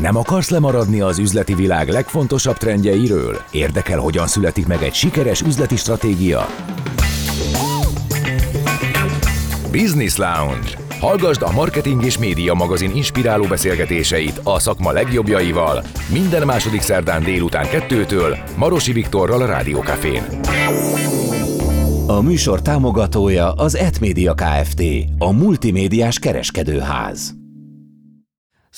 Nem akarsz lemaradni az üzleti világ legfontosabb trendjeiről? Érdekel, hogyan születik meg egy sikeres üzleti stratégia? Business Lounge. Hallgasd a Marketing és Média magazin inspiráló beszélgetéseit a szakma legjobbjaival minden második szerdán délután kettőtől Marosi Viktorral a Rádiókafén. A műsor támogatója az Etmédia Kft. A multimédiás kereskedőház.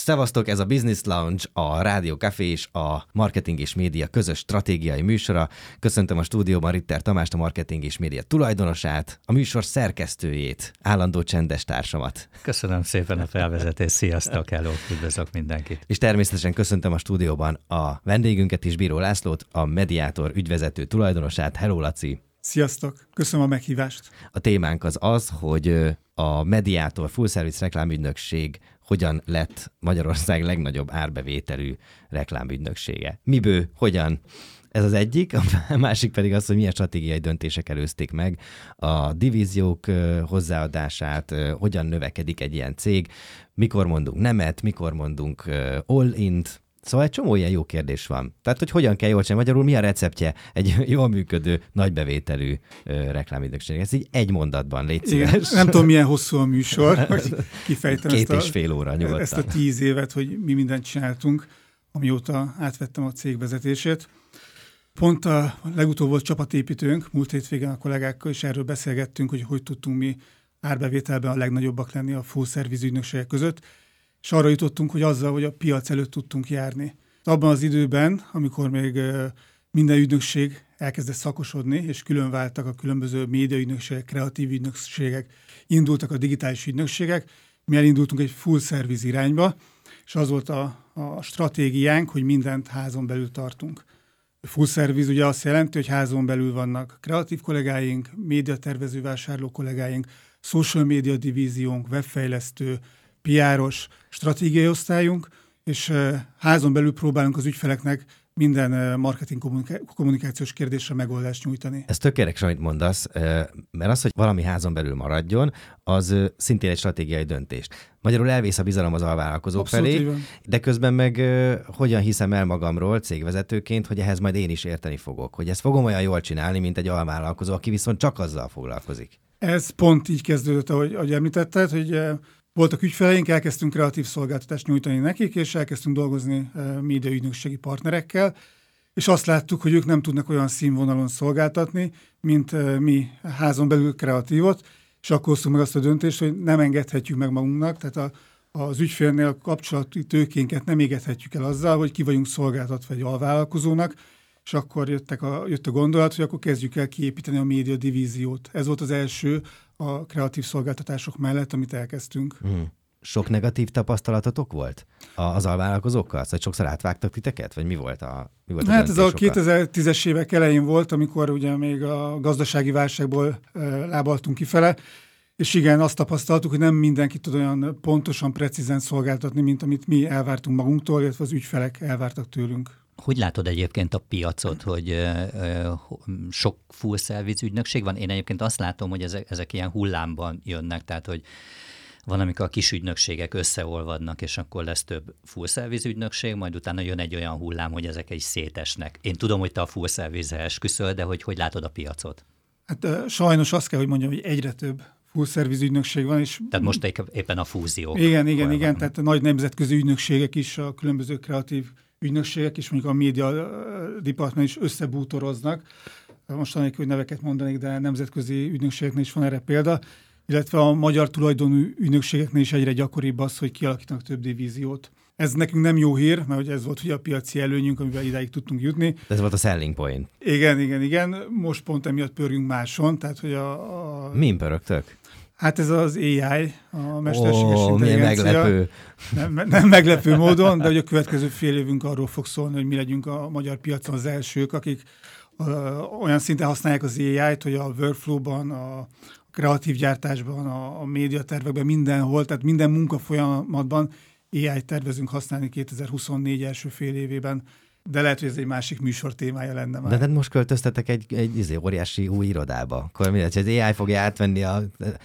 Szevasztok, ez a Business Lounge, a Rádió Café és a Marketing és Média közös stratégiai műsora. Köszöntöm a stúdióban Ritter Tamást, a Marketing és Média tulajdonosát, a műsor szerkesztőjét, állandó csendes társamat. Köszönöm szépen a felvezetést, sziasztok, hello, üdvözlök mindenkit. És természetesen köszöntöm a stúdióban a vendégünket is, Bíró Lászlót, a Mediátor ügyvezető tulajdonosát. Hello, Laci! Sziasztok, köszönöm a meghívást. A témánk az az, hogy a Mediátor Full Service reklámügynökség hogyan lett Magyarország legnagyobb árbevételű reklámügynöksége. Miből, hogyan? Ez az egyik, a másik pedig az, hogy milyen stratégiai döntések előzték meg a divíziók hozzáadását, hogyan növekedik egy ilyen cég, mikor mondunk nemet, mikor mondunk all-int, Szóval egy csomó ilyen jó kérdés van. Tehát, hogy hogyan kell jól csinálni, magyarul mi a receptje egy jól működő, nagybevételű reklámügynökség. Ez így egy mondatban, légy szíves. Nem tudom, milyen hosszú a műsor, hogy kifejtem Két ezt és fél óra nyugodtan. Ezt a tíz évet, hogy mi mindent csináltunk, amióta átvettem a cég vezetését. Pont a legutóbb volt csapatépítőnk, múlt hétvégen a kollégákkal, és erről beszélgettünk, hogy hogy tudtunk mi árbevételben a legnagyobbak lenni a full service ügynökségek között és arra jutottunk, hogy azzal, hogy a piac előtt tudtunk járni. Abban az időben, amikor még minden ügynökség elkezdett szakosodni, és külön váltak a különböző médiaügynökségek, kreatív ügynökségek, indultak a digitális ügynökségek, mi elindultunk egy full service irányba, és az volt a, a stratégiánk, hogy mindent házon belül tartunk. Full service ugye azt jelenti, hogy házon belül vannak kreatív kollégáink, médiatervező vásárló kollégáink, social media divíziónk, webfejlesztő, piáros stratégiai osztályunk, és házon belül próbálunk az ügyfeleknek minden marketing kommunikációs kérdésre megoldást nyújtani. Ez tökéletes, amit mondasz, mert az, hogy valami házon belül maradjon, az szintén egy stratégiai döntés. Magyarul elvész a bizalom az alvállalkozók Abszolút felé, de közben meg hogyan hiszem el magamról cégvezetőként, hogy ehhez majd én is érteni fogok, hogy ezt fogom olyan jól csinálni, mint egy alvállalkozó, aki viszont csak azzal foglalkozik. Ez pont így kezdődött, ahogy, ahogy említetted, hogy voltak ügyfeleink, elkezdtünk kreatív szolgáltatást nyújtani nekik, és elkezdtünk dolgozni eh, médiaügynökségi partnerekkel, és azt láttuk, hogy ők nem tudnak olyan színvonalon szolgáltatni, mint eh, mi házon belül kreatívot, és akkor hoztunk meg azt a döntést, hogy nem engedhetjük meg magunknak, tehát a, az ügyfélnél kapcsolati tőkénket nem égethetjük el azzal, hogy ki vagyunk szolgáltatva egy alvállalkozónak, és akkor jöttek a, jött a gondolat, hogy akkor kezdjük el kiépíteni a média divíziót. Ez volt az első a kreatív szolgáltatások mellett, amit elkezdtünk. Hmm. Sok negatív tapasztalatotok volt az alvállalkozókkal? Szóval sokszor átvágtak titeket? Vagy mi volt a mi volt Hát ez a 2010-es évek elején volt, amikor ugye még a gazdasági válságból lábaltunk kifele, és igen, azt tapasztaltuk, hogy nem mindenki tud olyan pontosan, precízen szolgáltatni, mint amit mi elvártunk magunktól, illetve az ügyfelek elvártak tőlünk. Hogy látod egyébként a piacot, hogy sok full service ügynökség van? Én egyébként azt látom, hogy ezek, ezek ilyen hullámban jönnek, tehát hogy van, amikor a kis ügynökségek összeolvadnak, és akkor lesz több full service ügynökség, majd utána jön egy olyan hullám, hogy ezek egy szétesnek. Én tudom, hogy te a full service-hez esküszöl, de hogy hogy látod a piacot? Hát sajnos azt kell, hogy mondjam, hogy egyre több full service ügynökség van. És tehát most éppen a fúzió. Igen, igen, igen, tehát a nagy nemzetközi ügynökségek is, a különböző kreatív ügynökségek és mondjuk a média department is összebútoroznak. Most anélkül, hogy neveket mondanék, de nemzetközi ügynökségeknél is van erre példa, illetve a magyar tulajdonú ügynökségeknél is egyre gyakoribb az, hogy kialakítanak több divíziót. Ez nekünk nem jó hír, mert ez volt ugye a piaci előnyünk, amivel idáig tudtunk jutni. Ez volt a selling point. Igen, igen, igen. Most pont emiatt pörgünk máson. Tehát, hogy a, a... Min pörögtök? Hát ez az AI, a mesterséges oh, intelligencia. meglepő. Nem, nem meglepő módon, de hogy a következő fél évünk arról fog szólni, hogy mi legyünk a magyar piacon az elsők, akik ö, olyan szinten használják az AI-t, hogy a workflow-ban, a kreatív gyártásban, a, a médiatervekben, mindenhol, tehát minden munkafolyamatban AI-t tervezünk használni 2024 első fél évében. De lehet, hogy ez egy másik műsor témája lenne már. De, de most költöztetek egy, egy izé, óriási új irodába. Akkor mi lesz? Az AI fogja átvenni a...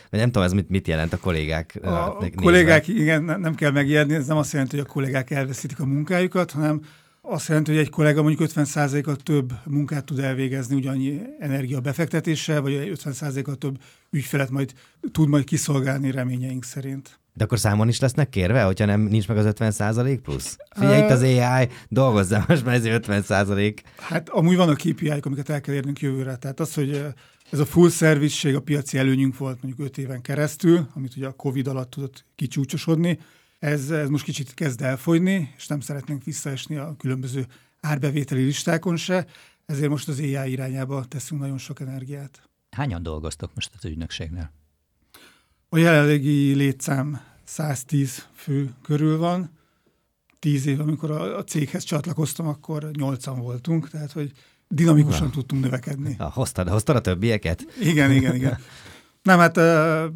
Nem tudom, ez mit, mit jelent a kollégák A, a kollégák, igen, nem kell megijedni, ez nem azt jelenti, hogy a kollégák elveszítik a munkájukat, hanem azt jelenti, hogy egy kollega mondjuk 50%-kal több munkát tud elvégezni ugyannyi energia befektetéssel, vagy 50%-kal több ügyfelet majd tud majd kiszolgálni reményeink szerint. De akkor számon is lesznek kérve, hogyha nem nincs meg az 50% plusz? Figyelj, itt az AI, dolgozzál most már ez 50% Hát amúgy vannak kpi amiket el kell érnünk jövőre. Tehát az, hogy ez a full service a piaci előnyünk volt mondjuk 5 éven keresztül, amit ugye a Covid alatt tudott kicsúcsosodni, ez, ez most kicsit kezd elfogyni, és nem szeretnénk visszaesni a különböző árbevételi listákon se, ezért most az AI irányába teszünk nagyon sok energiát. Hányan dolgoztok most az ügynökségnél? A jelenlegi létszám 110 fő körül van. Tíz év, amikor a, a céghez csatlakoztam, akkor nyolcan voltunk, tehát hogy dinamikusan wow. tudtunk növekedni. Ha, hoztad, hoztad a többieket? Igen, igen, igen. Nem, hát uh,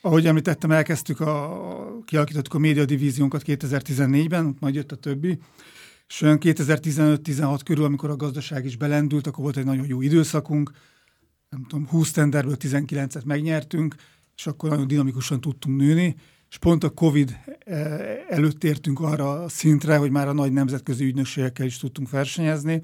ahogy említettem, elkezdtük a, kialakítottuk a média divíziónkat 2014-ben, majd jött a többi, és olyan 2015-16 körül, amikor a gazdaság is belendült, akkor volt egy nagyon jó időszakunk, nem tudom, 20 tenderből 19-et megnyertünk, és akkor nagyon dinamikusan tudtunk nőni, és pont a Covid eh, előtt értünk arra a szintre, hogy már a nagy nemzetközi ügynökségekkel is tudtunk versenyezni,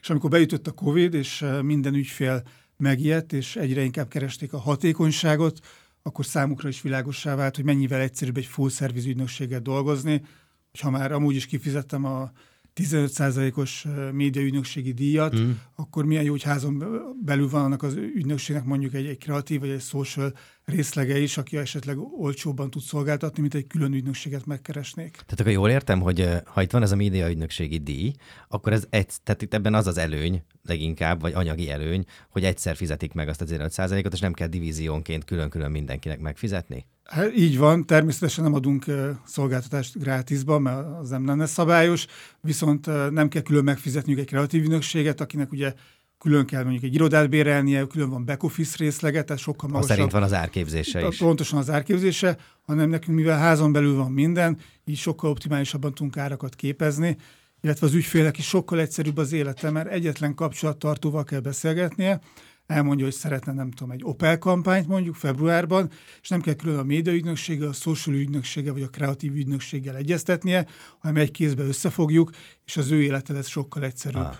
és amikor beütött a Covid, és eh, minden ügyfél megijedt, és egyre inkább keresték a hatékonyságot, akkor számukra is világossá vált, hogy mennyivel egyszerűbb egy full service ügynökséggel dolgozni, hogyha már amúgy is kifizettem a 15%-os médiaügynökségi díjat, mm. akkor milyen jó, hogy házon belül van annak az ügynökségnek mondjuk egy, egy kreatív vagy egy social részlege is, aki esetleg olcsóbban tud szolgáltatni, mint egy külön ügynökséget megkeresnék. Tehát akkor jól értem, hogy ha itt van ez a médiaügynökségi díj, akkor ez egy, tehát itt ebben az az előny leginkább, vagy anyagi előny, hogy egyszer fizetik meg azt az 15%-ot, és nem kell divíziónként külön-külön mindenkinek megfizetni? Hát így van, természetesen nem adunk szolgáltatást grátisban, mert az nem lenne szabályos, viszont nem kell külön megfizetniük egy kreatív ügynökséget, akinek ugye külön kell mondjuk egy irodát bérelnie, külön van back office részlege, tehát sokkal magasabb. szerint van az árképzése is. Pontosan az árképzése, hanem nekünk, mivel házon belül van minden, így sokkal optimálisabban tudunk árakat képezni, illetve az ügyfélek is sokkal egyszerűbb az élete, mert egyetlen kapcsolattartóval kell beszélgetnie, elmondja, hogy szeretne, nem tudom, egy Opel kampányt mondjuk februárban, és nem kell külön a médiaügynökséggel, a social ügynökséggel vagy a kreatív ügynökséggel egyeztetnie, hanem egy kézbe összefogjuk, és az ő élete lesz sokkal egyszerűbb. Ah.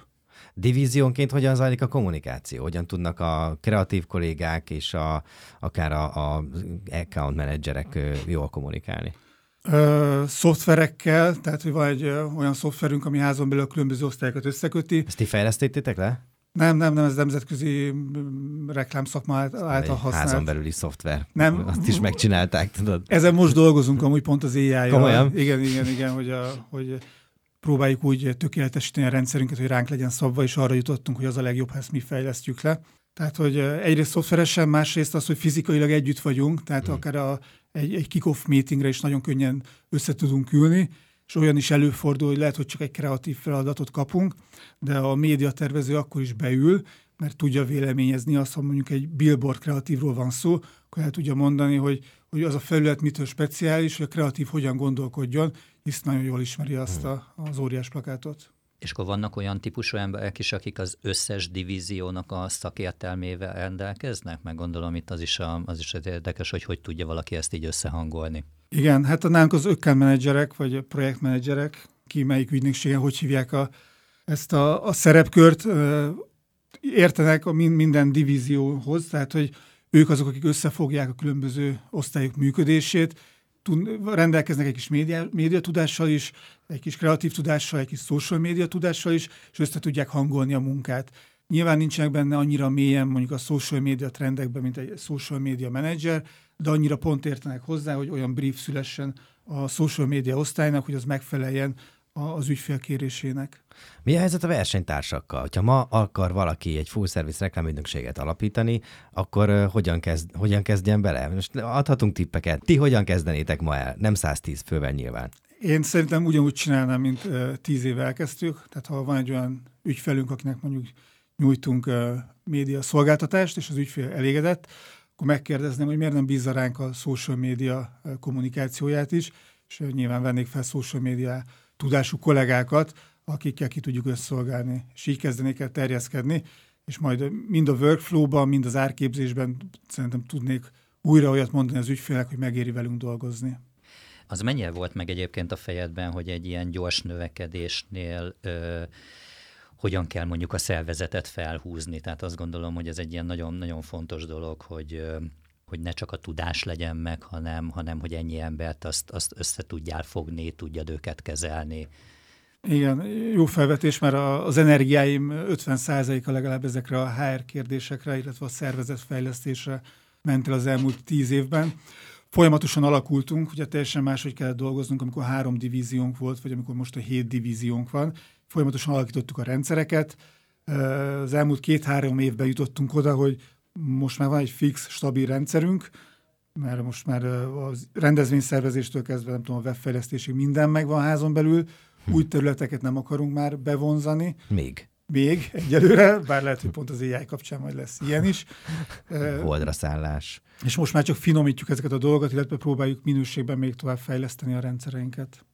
Divíziónként hogyan zajlik a kommunikáció? Hogyan tudnak a kreatív kollégák és a, akár a, a account menedzserek jól kommunikálni? Ö, szoftverekkel, tehát hogy van egy ö, olyan szoftverünk, ami házon belül a különböző osztályokat összeköti. Ezt ti fejlesztettétek le? Nem, nem, nem, ez nemzetközi mm, reklámszakma által használt. Házon belüli szoftver. Nem. Azt is megcsinálták, tudod. Ezen most dolgozunk amúgy pont az ai Komolyan? Igen, igen, igen, hogy, a, hogy próbáljuk úgy tökéletesíteni a rendszerünket, hogy ránk legyen szabva, és arra jutottunk, hogy az a legjobb, ha ezt mi fejlesztjük le. Tehát, hogy egyrészt szoftveresen, másrészt az, hogy fizikailag együtt vagyunk, tehát hmm. akár a, egy, egy kick-off meetingre is nagyon könnyen össze tudunk ülni, és olyan is előfordul, hogy lehet, hogy csak egy kreatív feladatot kapunk, de a médiatervező akkor is beül, mert tudja véleményezni azt, ha mondjuk egy billboard kreatívról van szó, akkor el tudja mondani, hogy, hogy az a felület mitől speciális, hogy a kreatív hogyan gondolkodjon, hisz nagyon jól ismeri azt a, az óriás plakátot. És akkor vannak olyan típusú emberek is, akik az összes divíziónak a szakértelmével rendelkeznek? Meg gondolom itt az is, a, az is érdekes, hogy hogy tudja valaki ezt így összehangolni. Igen, hát a nálunk az ökkel menedzserek, vagy projektmenedzserek, ki melyik ügynökségen, hogy hívják a, ezt a, a szerepkört, értenek a minden divízióhoz, tehát hogy ők azok, akik összefogják a különböző osztályok működését, tud, rendelkeznek egy kis média, média tudással is, egy kis kreatív tudással, egy kis social média tudással is, és össze tudják hangolni a munkát. Nyilván nincsenek benne annyira mélyen mondjuk a social media trendekben, mint egy social media manager, de annyira pont értenek hozzá, hogy olyan brief szülessen a social media osztálynak, hogy az megfeleljen az ügyfél kérésének. Mi a helyzet a versenytársakkal? Ha ma akar valaki egy full service reklámügynökséget alapítani, akkor hogyan, kezd, hogyan kezdjen bele? Most adhatunk tippeket. Ti hogyan kezdenétek ma el? Nem 110 fővel nyilván. Én szerintem ugyanúgy csinálnám, mint 10 éve elkezdtük. Tehát ha van egy olyan ügyfelünk, akinek mondjuk nyújtunk média szolgáltatást, és az ügyfél elégedett, akkor megkérdezném, hogy miért nem bízza ránk a social média kommunikációját is, és nyilván vennék fel social média tudású kollégákat, akikkel ki tudjuk összolgálni, és így kezdenék el terjeszkedni, és majd mind a workflow-ban, mind az árképzésben szerintem tudnék újra olyat mondani az ügyfélek, hogy megéri velünk dolgozni. Az mennyire volt meg egyébként a fejedben, hogy egy ilyen gyors növekedésnél ö, hogyan kell mondjuk a szervezetet felhúzni? Tehát azt gondolom, hogy ez egy ilyen nagyon-nagyon fontos dolog, hogy ö, hogy ne csak a tudás legyen meg, hanem, hanem hogy ennyi embert azt, azt össze tudjál fogni, tudjad őket kezelni. Igen, jó felvetés, mert az energiáim 50%-a legalább ezekre a HR kérdésekre, illetve a szervezetfejlesztésre ment el az elmúlt tíz évben. Folyamatosan alakultunk, ugye teljesen máshogy kellett dolgoznunk, amikor három divíziónk volt, vagy amikor most a hét divíziónk van. Folyamatosan alakítottuk a rendszereket. Az elmúlt két-három évben jutottunk oda, hogy most már van egy fix, stabil rendszerünk, mert most már a rendezvényszervezéstől kezdve, nem tudom, a webfejlesztésig minden megvan házon belül, hm. új területeket nem akarunk már bevonzani. Még. Még egyelőre, bár lehet, hogy pont az AI kapcsán majd lesz ilyen is. Holdra szállás. És most már csak finomítjuk ezeket a dolgokat, illetve próbáljuk minőségben még tovább fejleszteni a rendszereinket.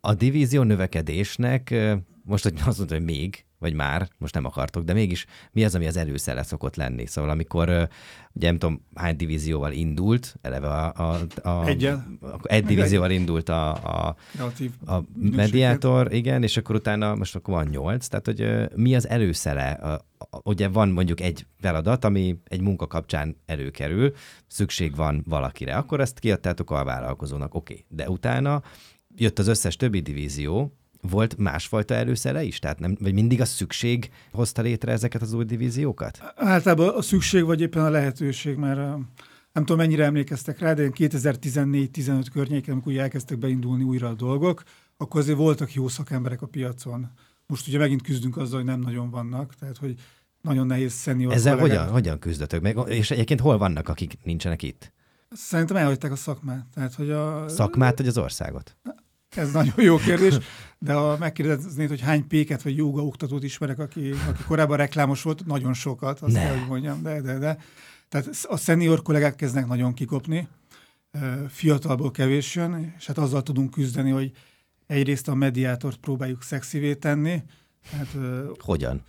A divízió növekedésnek, most hogy azt mondta, hogy még, vagy már, most nem akartok, de mégis mi az, ami az előszere szokott lenni? Szóval amikor, ugye nem tudom, hány divízióval indult, eleve a... a, a Egyen. Egy divízióval indult a, a, a mediátor, igen, és akkor utána most akkor van nyolc, tehát hogy mi az előszere? Ugye van mondjuk egy feladat, ami egy munka kapcsán előkerül, szükség van valakire, akkor ezt kiadtátok a vállalkozónak, oké, okay. de utána jött az összes többi divízió, volt másfajta előszere is? Tehát nem, vagy mindig a szükség hozta létre ezeket az új divíziókat? Általában a szükség, vagy éppen a lehetőség, mert nem tudom, mennyire emlékeztek rá, de 2014-15 környéken, amikor elkezdtek beindulni újra a dolgok, akkor azért voltak jó szakemberek a piacon. Most ugye megint küzdünk azzal, hogy nem nagyon vannak, tehát hogy nagyon nehéz szenior Ezzel hogyan, hogyan küzdötök meg? És egyébként hol vannak, akik nincsenek itt? Szerintem elhagyták a szakmát. Tehát, hogy a... Szakmát vagy az országot? Ez nagyon jó kérdés, de ha megkérdeznéd, hogy hány péket vagy joga oktatót ismerek, aki, aki korábban reklámos volt, nagyon sokat, azt kell, hogy mondjam, de, de, de. Tehát a szenior kollégák kezdnek nagyon kikopni, fiatalból kevés jön, és hát azzal tudunk küzdeni, hogy egyrészt a mediátort próbáljuk szexivé tenni. Hát, Hogyan?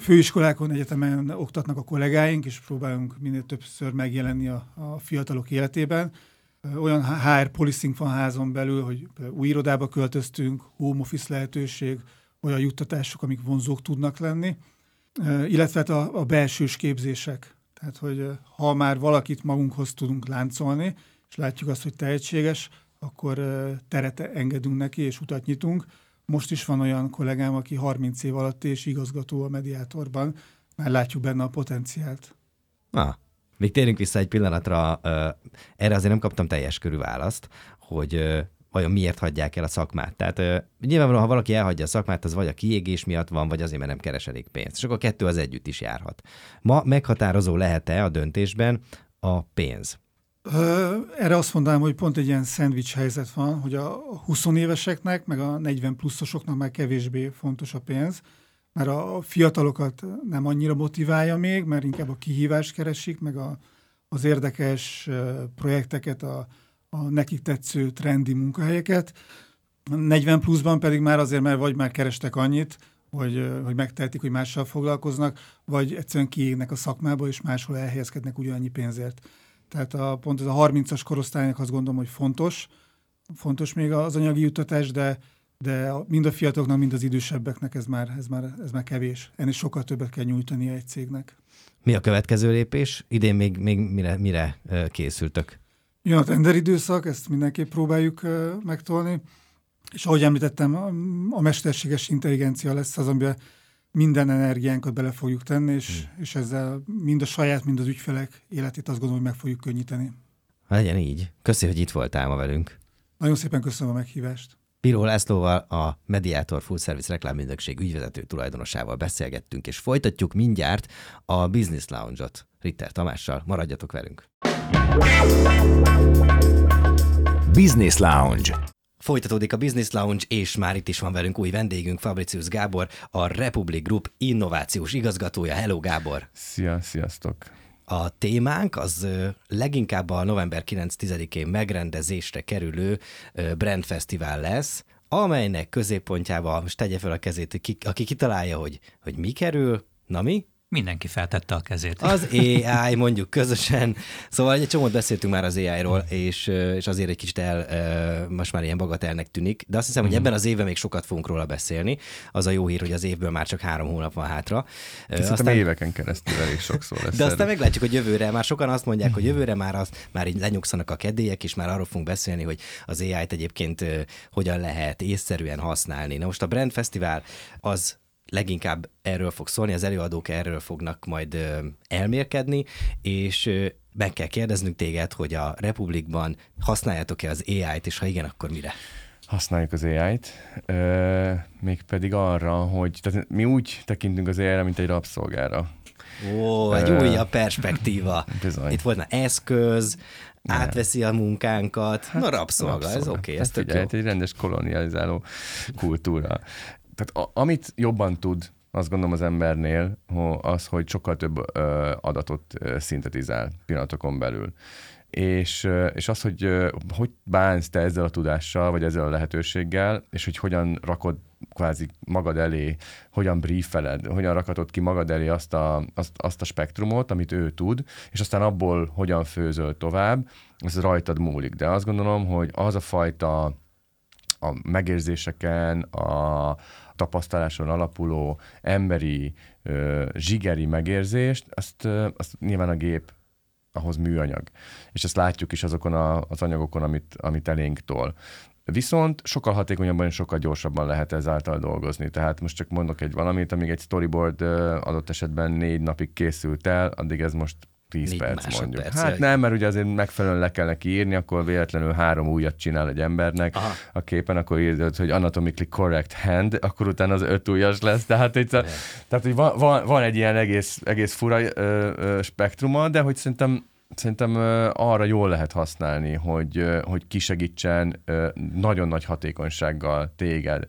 Főiskolákon, egyetemen oktatnak a kollégáink, és próbálunk minél többször megjelenni a, a fiatalok életében olyan HR policing van házon belül, hogy új irodába költöztünk, home office lehetőség, olyan juttatások, amik vonzók tudnak lenni, illetve hát a, a belsős képzések. Tehát, hogy ha már valakit magunkhoz tudunk láncolni, és látjuk azt, hogy tehetséges, akkor teret engedünk neki, és utat nyitunk. Most is van olyan kollégám, aki 30 év alatt és igazgató a mediátorban, már látjuk benne a potenciált. Ah, még térjünk vissza egy pillanatra, erre azért nem kaptam teljes körű választ, hogy vajon miért hagyják el a szakmát. Tehát nyilvánvalóan, ha valaki elhagyja a szakmát, az vagy a kiégés miatt van, vagy azért, mert nem keres elég pénzt. És akkor a kettő az együtt is járhat. Ma meghatározó lehet-e a döntésben a pénz? Erre azt mondanám, hogy pont egy ilyen szendvics helyzet van, hogy a 20 éveseknek, meg a 40 pluszosoknak már kevésbé fontos a pénz, mert a fiatalokat nem annyira motiválja még, mert inkább a kihívást keresik, meg a, az érdekes projekteket, a, a nekik tetsző trendi munkahelyeket. 40 pluszban pedig már azért, mert vagy már kerestek annyit, hogy, hogy megtehetik, hogy mással foglalkoznak, vagy egyszerűen kiégnek a szakmába, és máshol elhelyezkednek ugyanannyi pénzért. Tehát a, pont ez a 30-as korosztálynak azt gondolom, hogy fontos, fontos még az anyagi juttatás, de de mind a fiataloknak, mind az idősebbeknek ez már, ez már, ez már kevés. Ennél sokkal többet kell nyújtani egy cégnek. Mi a következő lépés? Idén még, még mire, mire készültök? Jön a tender időszak, ezt mindenképp próbáljuk megtolni. És ahogy említettem, a mesterséges intelligencia lesz az, amiben minden energiánkat bele fogjuk tenni, és, hmm. és ezzel mind a saját, mind az ügyfelek életét azt gondolom, hogy meg fogjuk könnyíteni. Legyen így. Köszönöm, hogy itt voltál ma velünk. Nagyon szépen köszönöm a meghívást. Piró Lászlóval, a Mediator Full Service reklámügynökség ügyvezető tulajdonosával beszélgettünk, és folytatjuk mindjárt a Business Lounge-ot Ritter Tamással. Maradjatok velünk! Business Lounge Folytatódik a Business Lounge, és már itt is van velünk új vendégünk, Fabricius Gábor, a Republic Group innovációs igazgatója. Hello, Gábor! Szia, sziasztok! A témánk az leginkább a november 9-10-én megrendezésre kerülő Brand Fesztivál lesz, amelynek középpontjába, most tegye fel a kezét, ki, aki kitalálja, hogy, hogy mi kerül, na mi? Mindenki feltette a kezét. Az AI, mondjuk közösen. Szóval egy csomót beszéltünk már az AI-ról, és, és azért egy kicsit el, most már ilyen bagatelnek tűnik, de azt hiszem, hogy mhm. ebben az évben még sokat fogunk róla beszélni. Az a jó hír, hogy az évből már csak három hónap van hátra. Szerintem aztán éveken keresztül elég sokszor lesz. De aztán meglátjuk, hogy jövőre, már sokan azt mondják, hogy jövőre már, az, már így lenyugszanak a kedélyek, és már arról fogunk beszélni, hogy az AI-t egyébként hogyan lehet észszerűen használni. Na most a Brand Festival az leginkább erről fog szólni, az előadók erről fognak majd elmérkedni, és meg kell kérdeznünk téged, hogy a Republikban használjátok-e az AI-t, és ha igen, akkor mire? Használjuk az AI-t, mégpedig arra, hogy tehát mi úgy tekintünk az AI-ra, mint egy rabszolgára. Ó, egy uh, újabb perspektíva. Bizony. Itt volna eszköz, nem. átveszi a munkánkat. Hát, Na, rabszolga, rabszolga. ez oké, okay, ez tök jó. egy rendes kolonializáló kultúra tehát a, amit jobban tud, azt gondolom az embernél, az, hogy sokkal több ö, adatot ö, szintetizál pillanatokon belül. És, és az, hogy hogy bánsz te ezzel a tudással, vagy ezzel a lehetőséggel, és hogy hogyan rakod kvázi magad elé, hogyan briefeled, hogyan rakatod ki magad elé azt a, azt, azt a spektrumot, amit ő tud, és aztán abból hogyan főzöl tovább, ez rajtad múlik. De azt gondolom, hogy az a fajta a megérzéseken, a, tapasztaláson alapuló emberi, zsigeri megérzést, azt, azt nyilván a gép ahhoz műanyag. És ezt látjuk is azokon a, az anyagokon, amit, amit elénk tol. Viszont sokkal hatékonyabban és sokkal gyorsabban lehet ezáltal dolgozni. Tehát most csak mondok egy valamit, amíg egy storyboard adott esetben négy napig készült el, addig ez most 10 perc mondjuk. Perc, hát nem, mert ugye azért megfelelően le kell neki írni, akkor véletlenül három újat csinál egy embernek Aha. a képen, akkor írod, hogy anatomically correct hand, akkor utána az öt ujjas lesz. Tehát, itt, a, tehát hogy van, van, van, egy ilyen egész, egész fura ö, ö, spektruma, de hogy szerintem szerintem arra jól lehet használni, hogy, hogy kisegítsen nagyon nagy hatékonysággal téged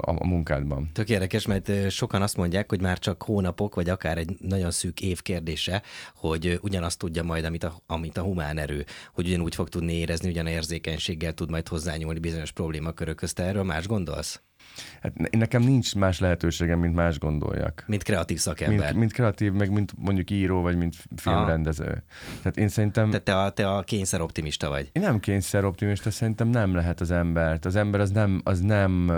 a munkádban. Tök érdekes, mert sokan azt mondják, hogy már csak hónapok, vagy akár egy nagyon szűk év kérdése, hogy ugyanazt tudja majd, amit a, amit a humán erő, hogy ugyanúgy fog tudni érezni, ugyan érzékenységgel tud majd hozzányúlni bizonyos problémakörökhöz. Te erről más gondolsz? Hát nekem nincs más lehetőségem, mint más gondoljak. Mint kreatív szakember. Mint, mint kreatív, meg mint mondjuk író, vagy mint filmrendező. Aha. Tehát én szerintem... Tehát te a, te a kényszer optimista vagy. Én nem kényszer optimista, szerintem nem lehet az embert. Az ember az nem, az nem,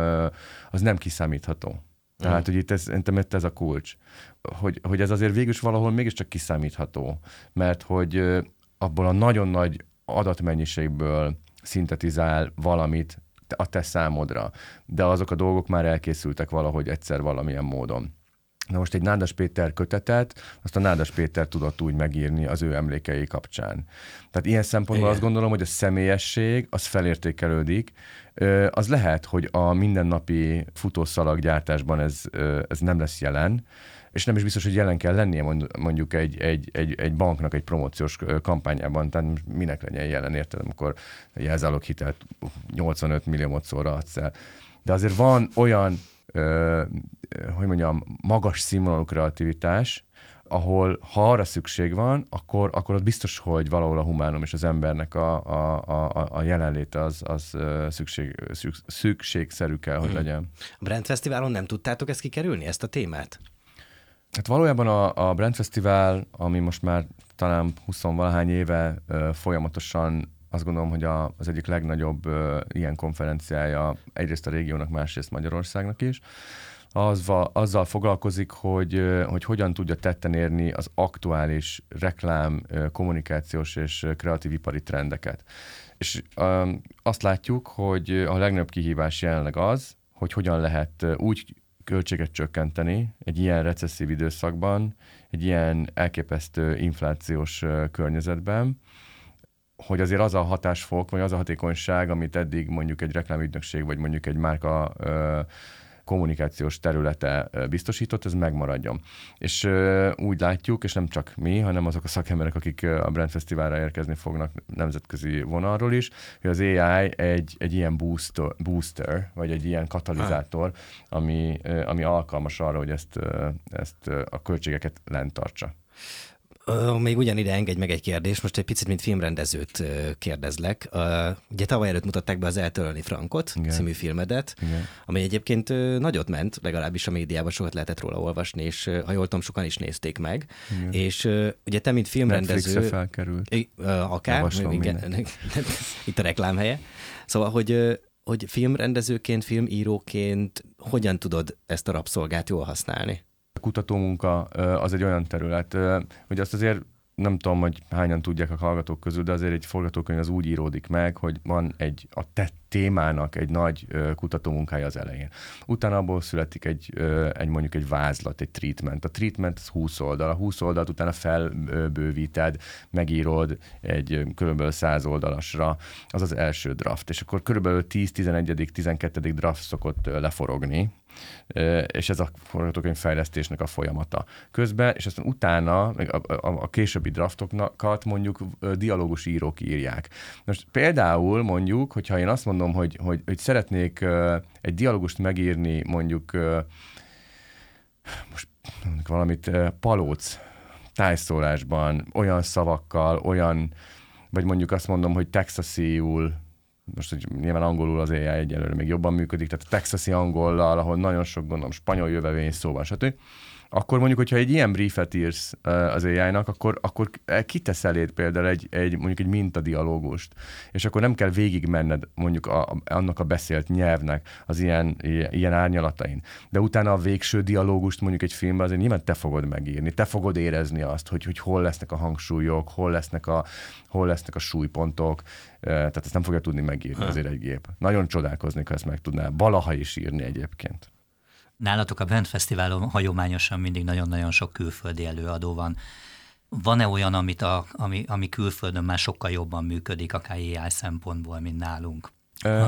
az nem kiszámítható. Tehát, mm. hogy itt ez, szerintem itt ez a kulcs. Hogy, hogy ez azért végül valahol mégiscsak kiszámítható. Mert hogy abból a nagyon nagy adatmennyiségből szintetizál valamit, a te számodra, de azok a dolgok már elkészültek valahogy egyszer valamilyen módon. Na most egy Nádas Péter kötetet, azt a Nádas Péter tudott úgy megírni az ő emlékei kapcsán. Tehát ilyen szempontból Igen. azt gondolom, hogy a személyesség az felértékelődik. Az lehet, hogy a mindennapi futószalaggyártásban ez, ez nem lesz jelen, és nem is biztos, hogy jelen kell lennie mondjuk egy, egy, egy, egy banknak egy promóciós kampányában, tehát minek legyen jelen, érted, amikor jelzálog hitelt 85 millió szóra adsz el. De azért van olyan, ö, hogy mondjam, magas színvonalú kreativitás, ahol ha arra szükség van, akkor, akkor az biztos, hogy valahol a humánum és az embernek a, a, a, a jelenléte az, az szükség, szükség, szükségszerű kell, hogy hmm. legyen. A Brand Fesztiválon nem tudtátok ezt kikerülni, ezt a témát? Hát valójában a, a Brand Festival, ami most már talán 20-valahány éve ö, folyamatosan azt gondolom, hogy a, az egyik legnagyobb ö, ilyen konferenciája egyrészt a régiónak, másrészt Magyarországnak is, az, azzal foglalkozik, hogy, hogy hogyan tudja tetten érni az aktuális reklám, kommunikációs és kreatív ipari trendeket. És ö, azt látjuk, hogy a legnagyobb kihívás jelenleg az, hogy hogyan lehet úgy költséget csökkenteni egy ilyen recesszív időszakban, egy ilyen elképesztő inflációs környezetben, hogy azért az a hatásfok, vagy az a hatékonyság, amit eddig mondjuk egy reklámügynökség, vagy mondjuk egy márka kommunikációs területe biztosított, ez megmaradjon. És úgy látjuk, és nem csak mi, hanem azok a szakemberek, akik a Brand Fesztiválra érkezni fognak nemzetközi vonalról is, hogy az AI egy, egy ilyen booster, booster, vagy egy ilyen katalizátor, ami, ami alkalmas arra, hogy ezt, ezt a költségeket lent tartsa még ugyanide engedj meg egy kérdés, most egy picit, mint filmrendezőt kérdezlek. Ugye tavaly előtt mutatták be az Eltörölni Frankot Igen. című filmedet, Igen. ami egyébként nagyot ment, legalábbis a médiában sokat lehetett róla olvasni, és ha jól tudom, sokan is nézték meg. Igen. És ugye te, mint filmrendező... felkerült. Akár, Javaslom igen, itt a reklámhelye. Szóval, hogy, hogy filmrendezőként, filmíróként hogyan tudod ezt a rabszolgát jól használni? Kutatómunka az egy olyan terület, hogy azt azért nem tudom, hogy hányan tudják a hallgatók közül, de azért egy forgatókönyv az úgy íródik meg, hogy van egy a te témának egy nagy kutatómunkája az elején. Utána abból születik egy, egy mondjuk egy vázlat, egy treatment. A treatment az 20 oldal. A 20 oldalt utána felbővíted, megírod egy körülbelül 100 oldalasra. Az az első draft. És akkor körülbelül 10-11. 12. draft szokott leforogni, és ez a forgatókönyv fejlesztésnek a folyamata. Közben, és aztán utána meg a, a, a későbbi draftokat mondjuk dialógus írók írják. Most például mondjuk, hogyha én azt mondom, hogy, hogy, hogy szeretnék egy dialógust megírni mondjuk most valamit palóc tájszólásban, olyan szavakkal, olyan, vagy mondjuk azt mondom, hogy texasiul, most hogy nyilván angolul az AI egyelőre még jobban működik, tehát a texasi angollal, ahol nagyon sok gondolom spanyol jövevény szó van, stb. Akkor mondjuk, hogyha egy ilyen briefet írsz az AI-nak, akkor, akkor kitesz eléd például egy, egy, mondjuk egy mintadialógust, és akkor nem kell végigmenned mondjuk a, a, annak a beszélt nyelvnek az ilyen, ilyen árnyalatain. De utána a végső dialógust mondjuk egy filmben azért nyilván te fogod megírni, te fogod érezni azt, hogy, hogy hol lesznek a hangsúlyok, hol lesznek a, hol lesznek a súlypontok, tehát ezt nem fogja tudni megírni azért egy gép. Nagyon csodálkoznék, ha ezt meg tudná valaha is írni egyébként. Nálatok a Bent Fesztiválon hagyományosan mindig nagyon-nagyon sok külföldi előadó van. Van-e olyan, amit a, ami, ami külföldön már sokkal jobban működik, akár AI szempontból, mint nálunk?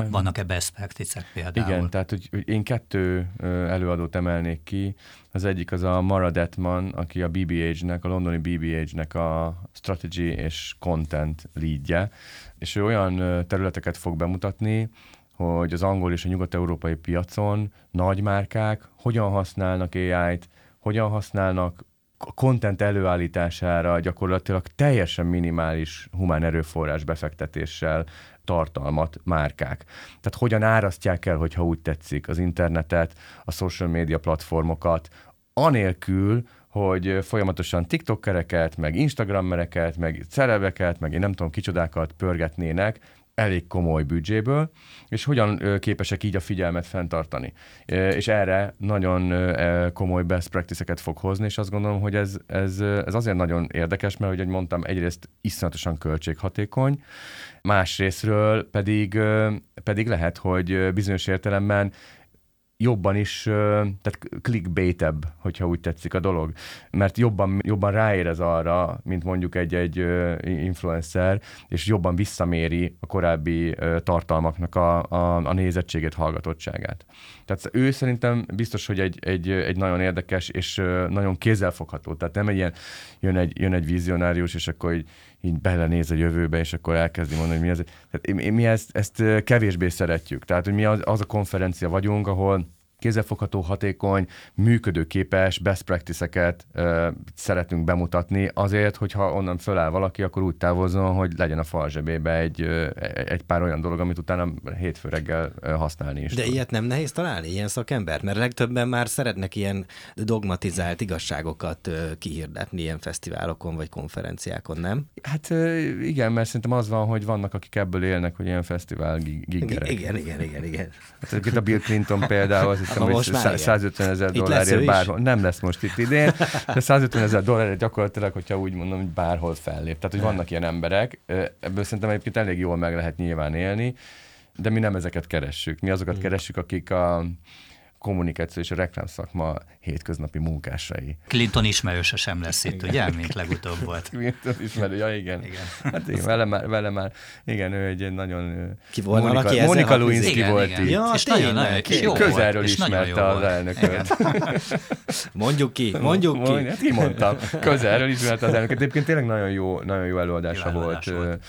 Vannak-e best practices például? Igen, tehát hogy, hogy én kettő előadót emelnék ki. Az egyik az a Mara Detman, aki a BBH-nek, a londoni BBH-nek a strategy és content leadje, és ő olyan területeket fog bemutatni, hogy az angol és a nyugat-európai piacon nagy márkák hogyan használnak AI-t, hogyan használnak a content előállítására gyakorlatilag teljesen minimális humán erőforrás befektetéssel tartalmat márkák. Tehát hogyan árasztják el, hogyha úgy tetszik, az internetet, a social media platformokat, anélkül, hogy folyamatosan TikTokereket, meg Instagrammereket, meg celebeket, meg én nem tudom kicsodákat pörgetnének, elég komoly büdzséből, és hogyan képesek így a figyelmet fenntartani. És erre nagyon ö, komoly best practice-eket fog hozni, és azt gondolom, hogy ez, ez, ez azért nagyon érdekes, mert, ahogy mondtam, egyrészt iszonyatosan költséghatékony, másrésztről pedig, pedig lehet, hogy bizonyos értelemben jobban is, tehát clickbaitebb, hogyha úgy tetszik a dolog. Mert jobban, jobban ráérez arra, mint mondjuk egy-egy influencer, és jobban visszaméri a korábbi tartalmaknak a, a, a nézettségét, hallgatottságát. Tehát ő szerintem biztos, hogy egy, egy, egy nagyon érdekes és nagyon kézzelfogható. Tehát nem egy ilyen, jön egy, jön egy vizionárius, és akkor így, így belenéz a jövőbe, és akkor elkezdi mondani, hogy mi ez. Tehát mi ezt, ezt kevésbé szeretjük. Tehát, hogy mi az, az a konferencia vagyunk, ahol kézzelfogható, hatékony, működőképes best practice-eket ö, szeretünk bemutatni azért, hogyha onnan föláll valaki, akkor úgy távozzon, hogy legyen a fal zsebébe egy, ö, egy pár olyan dolog, amit utána hétfő reggel ö, használni is De tud. ilyet nem nehéz találni, ilyen szakembert? Mert legtöbben már szeretnek ilyen dogmatizált igazságokat ö, kihirdetni ilyen fesztiválokon vagy konferenciákon, nem? Hát ö, igen, mert szerintem az van, hogy vannak, akik ebből élnek, hogy ilyen fesztivál gi- giggerek. Igen, igen, igen, igen. Hát a Bill Clinton például, azt Ha hogy most már szá- igen. 150 ezer dollárért bárhol. Nem lesz most itt idén, de 150 ezer dollárért gyakorlatilag, hogyha úgy mondom, hogy bárhol fellép. Tehát, hogy vannak ilyen emberek, ebből szerintem egyébként elég jól meg lehet nyilván élni, de mi nem ezeket keressük. Mi azokat keressük, akik a kommunikáció és a reklámszakma hétköznapi munkásai. Clinton ismerőse sem lesz itt, ugye, mint legutóbb volt. Clinton ismerő, ja igen. Igen. Hát igen, vele már, vele már, igen, ő egy nagyon... Ki volna, Monika, Monika Lewinsky Igen, volt igen. itt. Ja, és nagyon, tényleg, nagyon, és jó Közelről volt, és nagyon ismerte jó az volt. elnököt. Mondjuk ki, mondjuk ki. Hát kimondtam. Közelről ismerte az elnököt. Egyébként tényleg nagyon jó, nagyon jó előadása Jó volt. volt.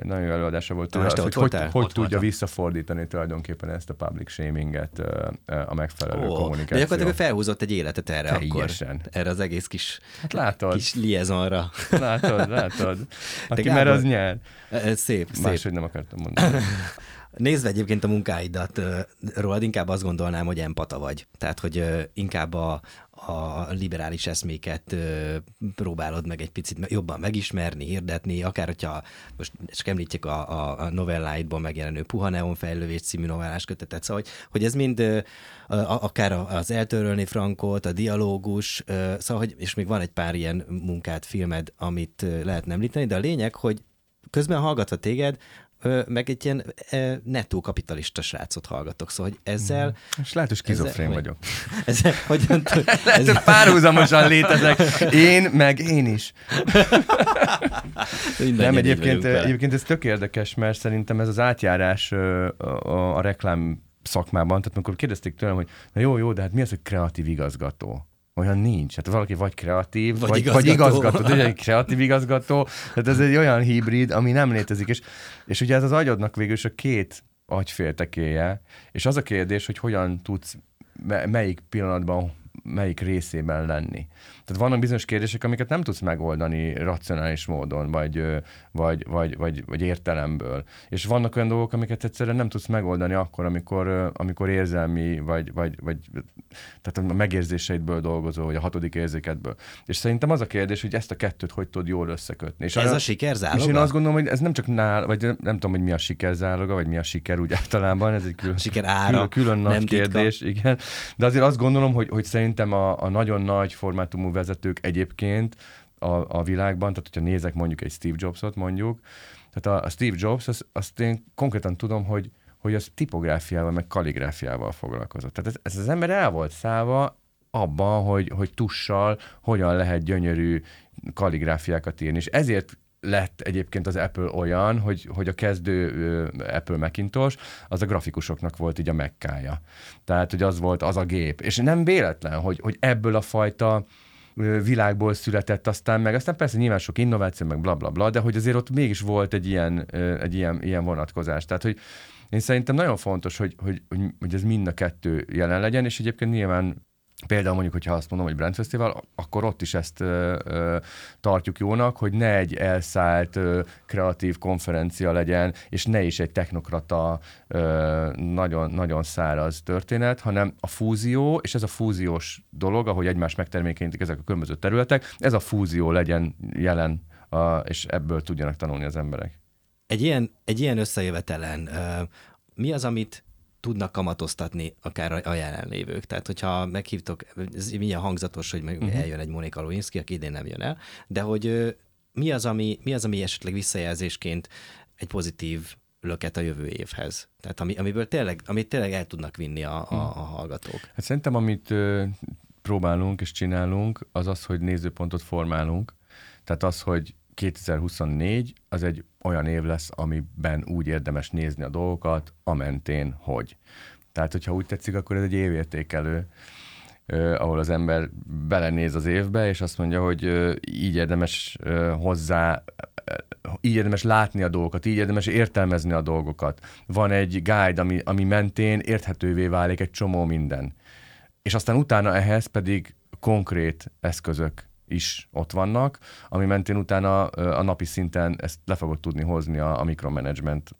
Egy nagyon jó előadása volt. Tőle, hogy hogy, hogy Ott tudja voltam. visszafordítani tulajdonképpen ezt a public shaminget a megfelelő de kommunikáció. gyakorlatilag felhúzott egy életet erre Teljesen. akkor. Erre az egész kis, Hát látod, kis liaisonra. látod, látod. Aki Gábor, mer, az nyer. Szép, szép. Máshogy nem akartam mondani. Nézve egyébként a munkáidat, rólad inkább azt gondolnám, hogy empata vagy. Tehát, hogy inkább a, a liberális eszméket próbálod meg egy picit jobban megismerni, hirdetni, akár hogyha most csak említjük a, a, a megjelenő Puha Neon fejlővés című novellás kötetet, szóval, hogy, hogy ez mind a, akár az eltörölni Frankot, a dialógus, szóval, hogy, és még van egy pár ilyen munkát, filmed, amit ö, lehetne említeni, de a lényeg, hogy közben hallgatva téged, meg egy ilyen ö, nettó kapitalista srácot hallgatok. Szóval, hogy ezzel, És lehet, hogy skizofrén hogy- vagyok. ezzel tud, Lehet, hogy párhuzamosan létezek. Én, meg én is. Nem, egyébként, egyébként ez tök érdekes, mert szerintem ez az átjárás a, a reklám szakmában, tehát amikor kérdezték tőlem, hogy na jó, jó, de hát mi az, hogy kreatív igazgató? Olyan nincs. Hát valaki vagy kreatív, Vagy vagy, igazgató. vagy igazgató. De egy kreatív igazgató. Tehát ez egy olyan hibrid, ami nem létezik. És, és ugye ez az agyadnak végül is a két agyféltekéje, és az a kérdés, hogy hogyan tudsz me- melyik pillanatban melyik részében lenni. Tehát vannak bizonyos kérdések, amiket nem tudsz megoldani racionális módon, vagy, vagy, vagy, vagy, vagy értelemből. És vannak olyan dolgok, amiket egyszerűen nem tudsz megoldani akkor, amikor, amikor érzelmi, vagy, vagy, vagy tehát a megérzéseidből dolgozol, vagy a hatodik érzékedből. És szerintem az a kérdés, hogy ezt a kettőt hogy tudod jól összekötni. És Ez olyan- a siker és én azt gondolom, hogy ez nem csak nál, vagy nem, nem tudom, hogy mi a siker záloga, vagy mi a siker úgy általában, ez egy külön, Siker ára, külön, külön nagy titka. kérdés, igen. De azért azt gondolom, hogy, hogy szerintem a, a nagyon nagy formátumú vezetők egyébként a, a világban, tehát hogyha nézek mondjuk egy Steve Jobsot mondjuk, tehát a, a Steve Jobs, azt, azt én konkrétan tudom, hogy, hogy az tipográfiával, meg kalligráfiával foglalkozott. Tehát ez, ez az ember el volt szállva abban, hogy, hogy tussal hogyan lehet gyönyörű kalligráfiákat írni. És ezért lett egyébként az Apple olyan, hogy, hogy a kezdő Apple Macintosh, az a grafikusoknak volt így a mekkája. Tehát, hogy az volt az a gép. És nem véletlen, hogy, hogy ebből a fajta világból született aztán meg, aztán persze nyilván sok innováció, meg bla bla bla, de hogy azért ott mégis volt egy ilyen, egy ilyen, ilyen vonatkozás. Tehát, hogy én szerintem nagyon fontos, hogy, hogy, hogy, hogy ez mind a kettő jelen legyen, és egyébként nyilván Például mondjuk, hogyha azt mondom, hogy Brand Festival, akkor ott is ezt ö, ö, tartjuk jónak, hogy ne egy elszállt ö, kreatív konferencia legyen, és ne is egy technokrata ö, nagyon, nagyon száraz történet, hanem a fúzió, és ez a fúziós dolog, ahogy egymás megtermékenyítik ezek a különböző területek, ez a fúzió legyen jelen, a, és ebből tudjanak tanulni az emberek. Egy ilyen, egy ilyen összejövetelen ö, mi az, amit tudnak kamatoztatni akár a jelenlévők. Tehát, hogyha meghívtok, ez milyen hangzatos, hogy uh-huh. eljön egy Monika Lewinsky, aki idén nem jön el, de hogy mi az, ami, mi az, ami esetleg visszajelzésként egy pozitív löket a jövő évhez. Tehát ami, amiből tényleg, amit tényleg el tudnak vinni a, a, a hallgatók. Hát szerintem, amit ö, próbálunk és csinálunk, az az, hogy nézőpontot formálunk. Tehát az, hogy 2024 az egy olyan év lesz, amiben úgy érdemes nézni a dolgokat, a mentén, hogy. Tehát, hogyha úgy tetszik, akkor ez egy évértékelő, ahol az ember belenéz az évbe, és azt mondja, hogy így érdemes hozzá, így érdemes látni a dolgokat, így érdemes értelmezni a dolgokat. Van egy guide, ami, ami mentén érthetővé válik egy csomó minden. És aztán utána ehhez pedig konkrét eszközök is ott vannak, ami mentén utána a napi szinten ezt le fogod tudni hozni a, a mikromanagement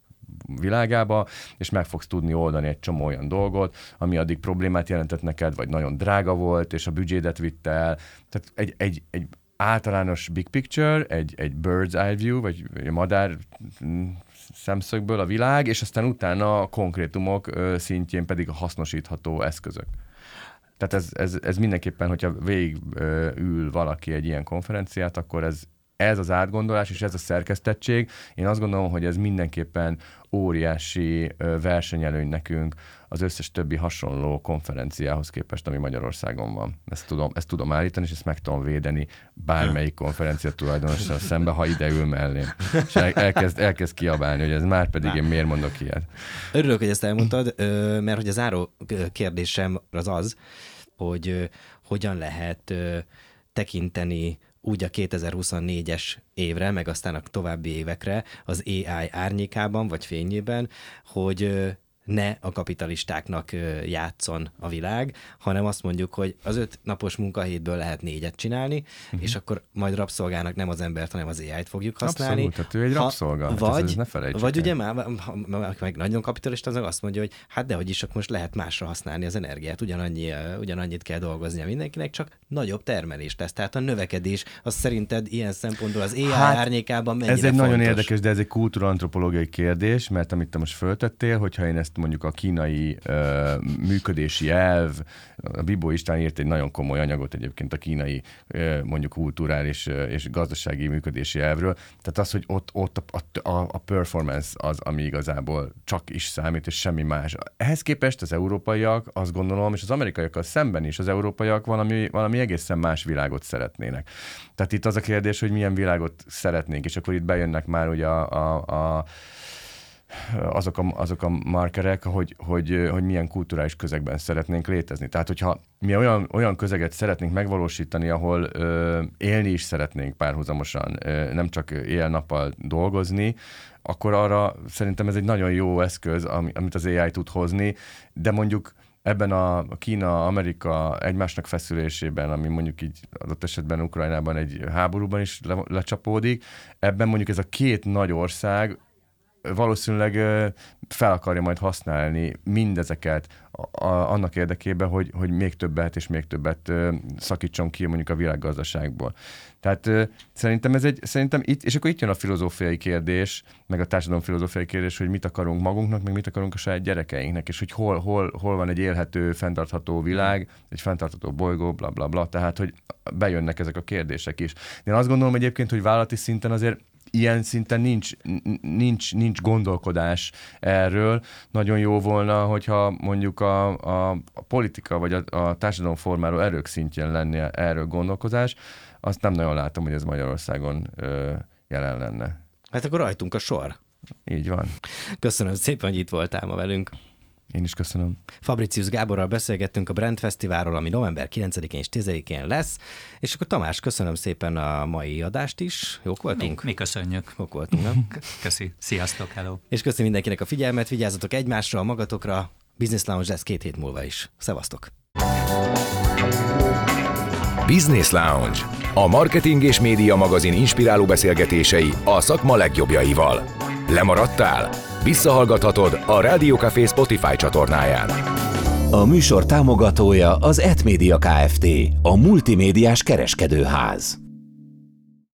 világába, és meg fogsz tudni oldani egy csomó olyan dolgot, ami addig problémát jelentett neked, vagy nagyon drága volt, és a büdzsédet vitte el. Tehát egy, egy, egy általános big picture, egy, egy bird's eye view, vagy egy madár mm, szemszögből a világ, és aztán utána a konkrétumok szintjén pedig a hasznosítható eszközök. Tehát ez, ez, ez mindenképpen, hogyha végig ö, ül valaki egy ilyen konferenciát, akkor ez, ez az átgondolás és ez a szerkesztettség, én azt gondolom, hogy ez mindenképpen óriási versenyelőny nekünk az összes többi hasonló konferenciához képest, ami Magyarországon van. Ezt tudom, ezt tudom állítani, és ezt meg tudom védeni bármelyik konferencia tulajdonossal szembe, ha ide ül mellém. És el, elkezd, elkezd kiabálni, hogy ez már pedig én miért mondok ilyet. Örülök, hogy ezt elmondtad, mert hogy az záró kérdésem az az, hogy hogyan lehet tekinteni úgy a 2024-es évre, meg aztán a további évekre az AI árnyékában vagy fényében, hogy ne a kapitalistáknak játszon a világ, hanem azt mondjuk, hogy az öt napos munkahétből lehet négyet csinálni, uh-huh. és akkor majd rabszolgának nem az embert, hanem az AI-t fogjuk használni. Abszolút, tehát ő egy rabszolga. Ha, vagy, ez, ez ne vagy ugye már, meg nagyon kapitalista, az azt mondja, hogy hát dehogy is, akkor most lehet másra használni az energiát, ugyanannyi, ugyanannyit kell dolgoznia mindenkinek, csak nagyobb termelést tesz. Tehát a növekedés, az szerinted ilyen szempontból az AI hát, árnyékában mennyire Ez egy fontos? nagyon érdekes, de ez egy kultúrantropológiai kérdés, mert amit te most föltettél, hogyha én ezt ezt mondjuk a kínai uh, működési elv, a Bibó István írt egy nagyon komoly anyagot egyébként a kínai uh, mondjuk kulturális uh, és gazdasági működési elvről. Tehát az, hogy ott, ott a, a, a performance az, ami igazából csak is számít, és semmi más. Ehhez képest az európaiak, azt gondolom, és az amerikaiakkal szemben is az európaiak valami, valami egészen más világot szeretnének. Tehát itt az a kérdés, hogy milyen világot szeretnénk, és akkor itt bejönnek már ugye a, a, a azok a, azok a markerek, hogy, hogy, hogy milyen kulturális közegben szeretnénk létezni. Tehát, hogyha mi olyan, olyan közeget szeretnénk megvalósítani, ahol ö, élni is szeretnénk párhuzamosan, ö, nem csak éjjel-nappal dolgozni, akkor arra szerintem ez egy nagyon jó eszköz, amit az AI tud hozni, de mondjuk ebben a Kína-Amerika egymásnak feszülésében, ami mondjuk így adott esetben Ukrajnában egy háborúban is le, lecsapódik, ebben mondjuk ez a két nagy ország valószínűleg fel akarja majd használni mindezeket a, a, annak érdekében, hogy, hogy még többet és még többet szakítson ki mondjuk a világgazdaságból. Tehát szerintem ez egy, szerintem itt, és akkor itt jön a filozófiai kérdés, meg a társadalom filozófiai kérdés, hogy mit akarunk magunknak, meg mit akarunk a saját gyerekeinknek, és hogy hol, hol, hol van egy élhető, fenntartható világ, egy fenntartható bolygó, bla bla bla, tehát hogy bejönnek ezek a kérdések is. Én azt gondolom egyébként, hogy vállalati szinten azért ilyen szinten nincs, nincs, nincs gondolkodás erről. Nagyon jó volna, hogyha mondjuk a, a, a politika vagy a, a társadalom formáról erők szintjén lenne erről gondolkozás. Azt nem nagyon látom, hogy ez Magyarországon ö, jelen lenne. Hát akkor rajtunk a sor. Így van. Köszönöm szépen, hogy itt voltál ma velünk. Én is köszönöm. Fabricius Gáborral beszélgettünk a Brand Fesztiválról, ami november 9-én és 10-én lesz. És akkor Tamás, köszönöm szépen a mai adást is. Jók voltunk? Mi, mi köszönjük. Jók voltunk, nem? Köszi. Sziasztok, hello. És köszönöm mindenkinek a figyelmet, vigyázzatok egymásra, magatokra. Business Lounge lesz két hét múlva is. Szevasztok! Business Lounge. A marketing és média magazin inspiráló beszélgetései a szakma legjobbjaival. Lemaradtál? Visszahallgathatod a Rádió Café Spotify csatornáján. A műsor támogatója az Etmédia Kft. A multimédiás kereskedőház.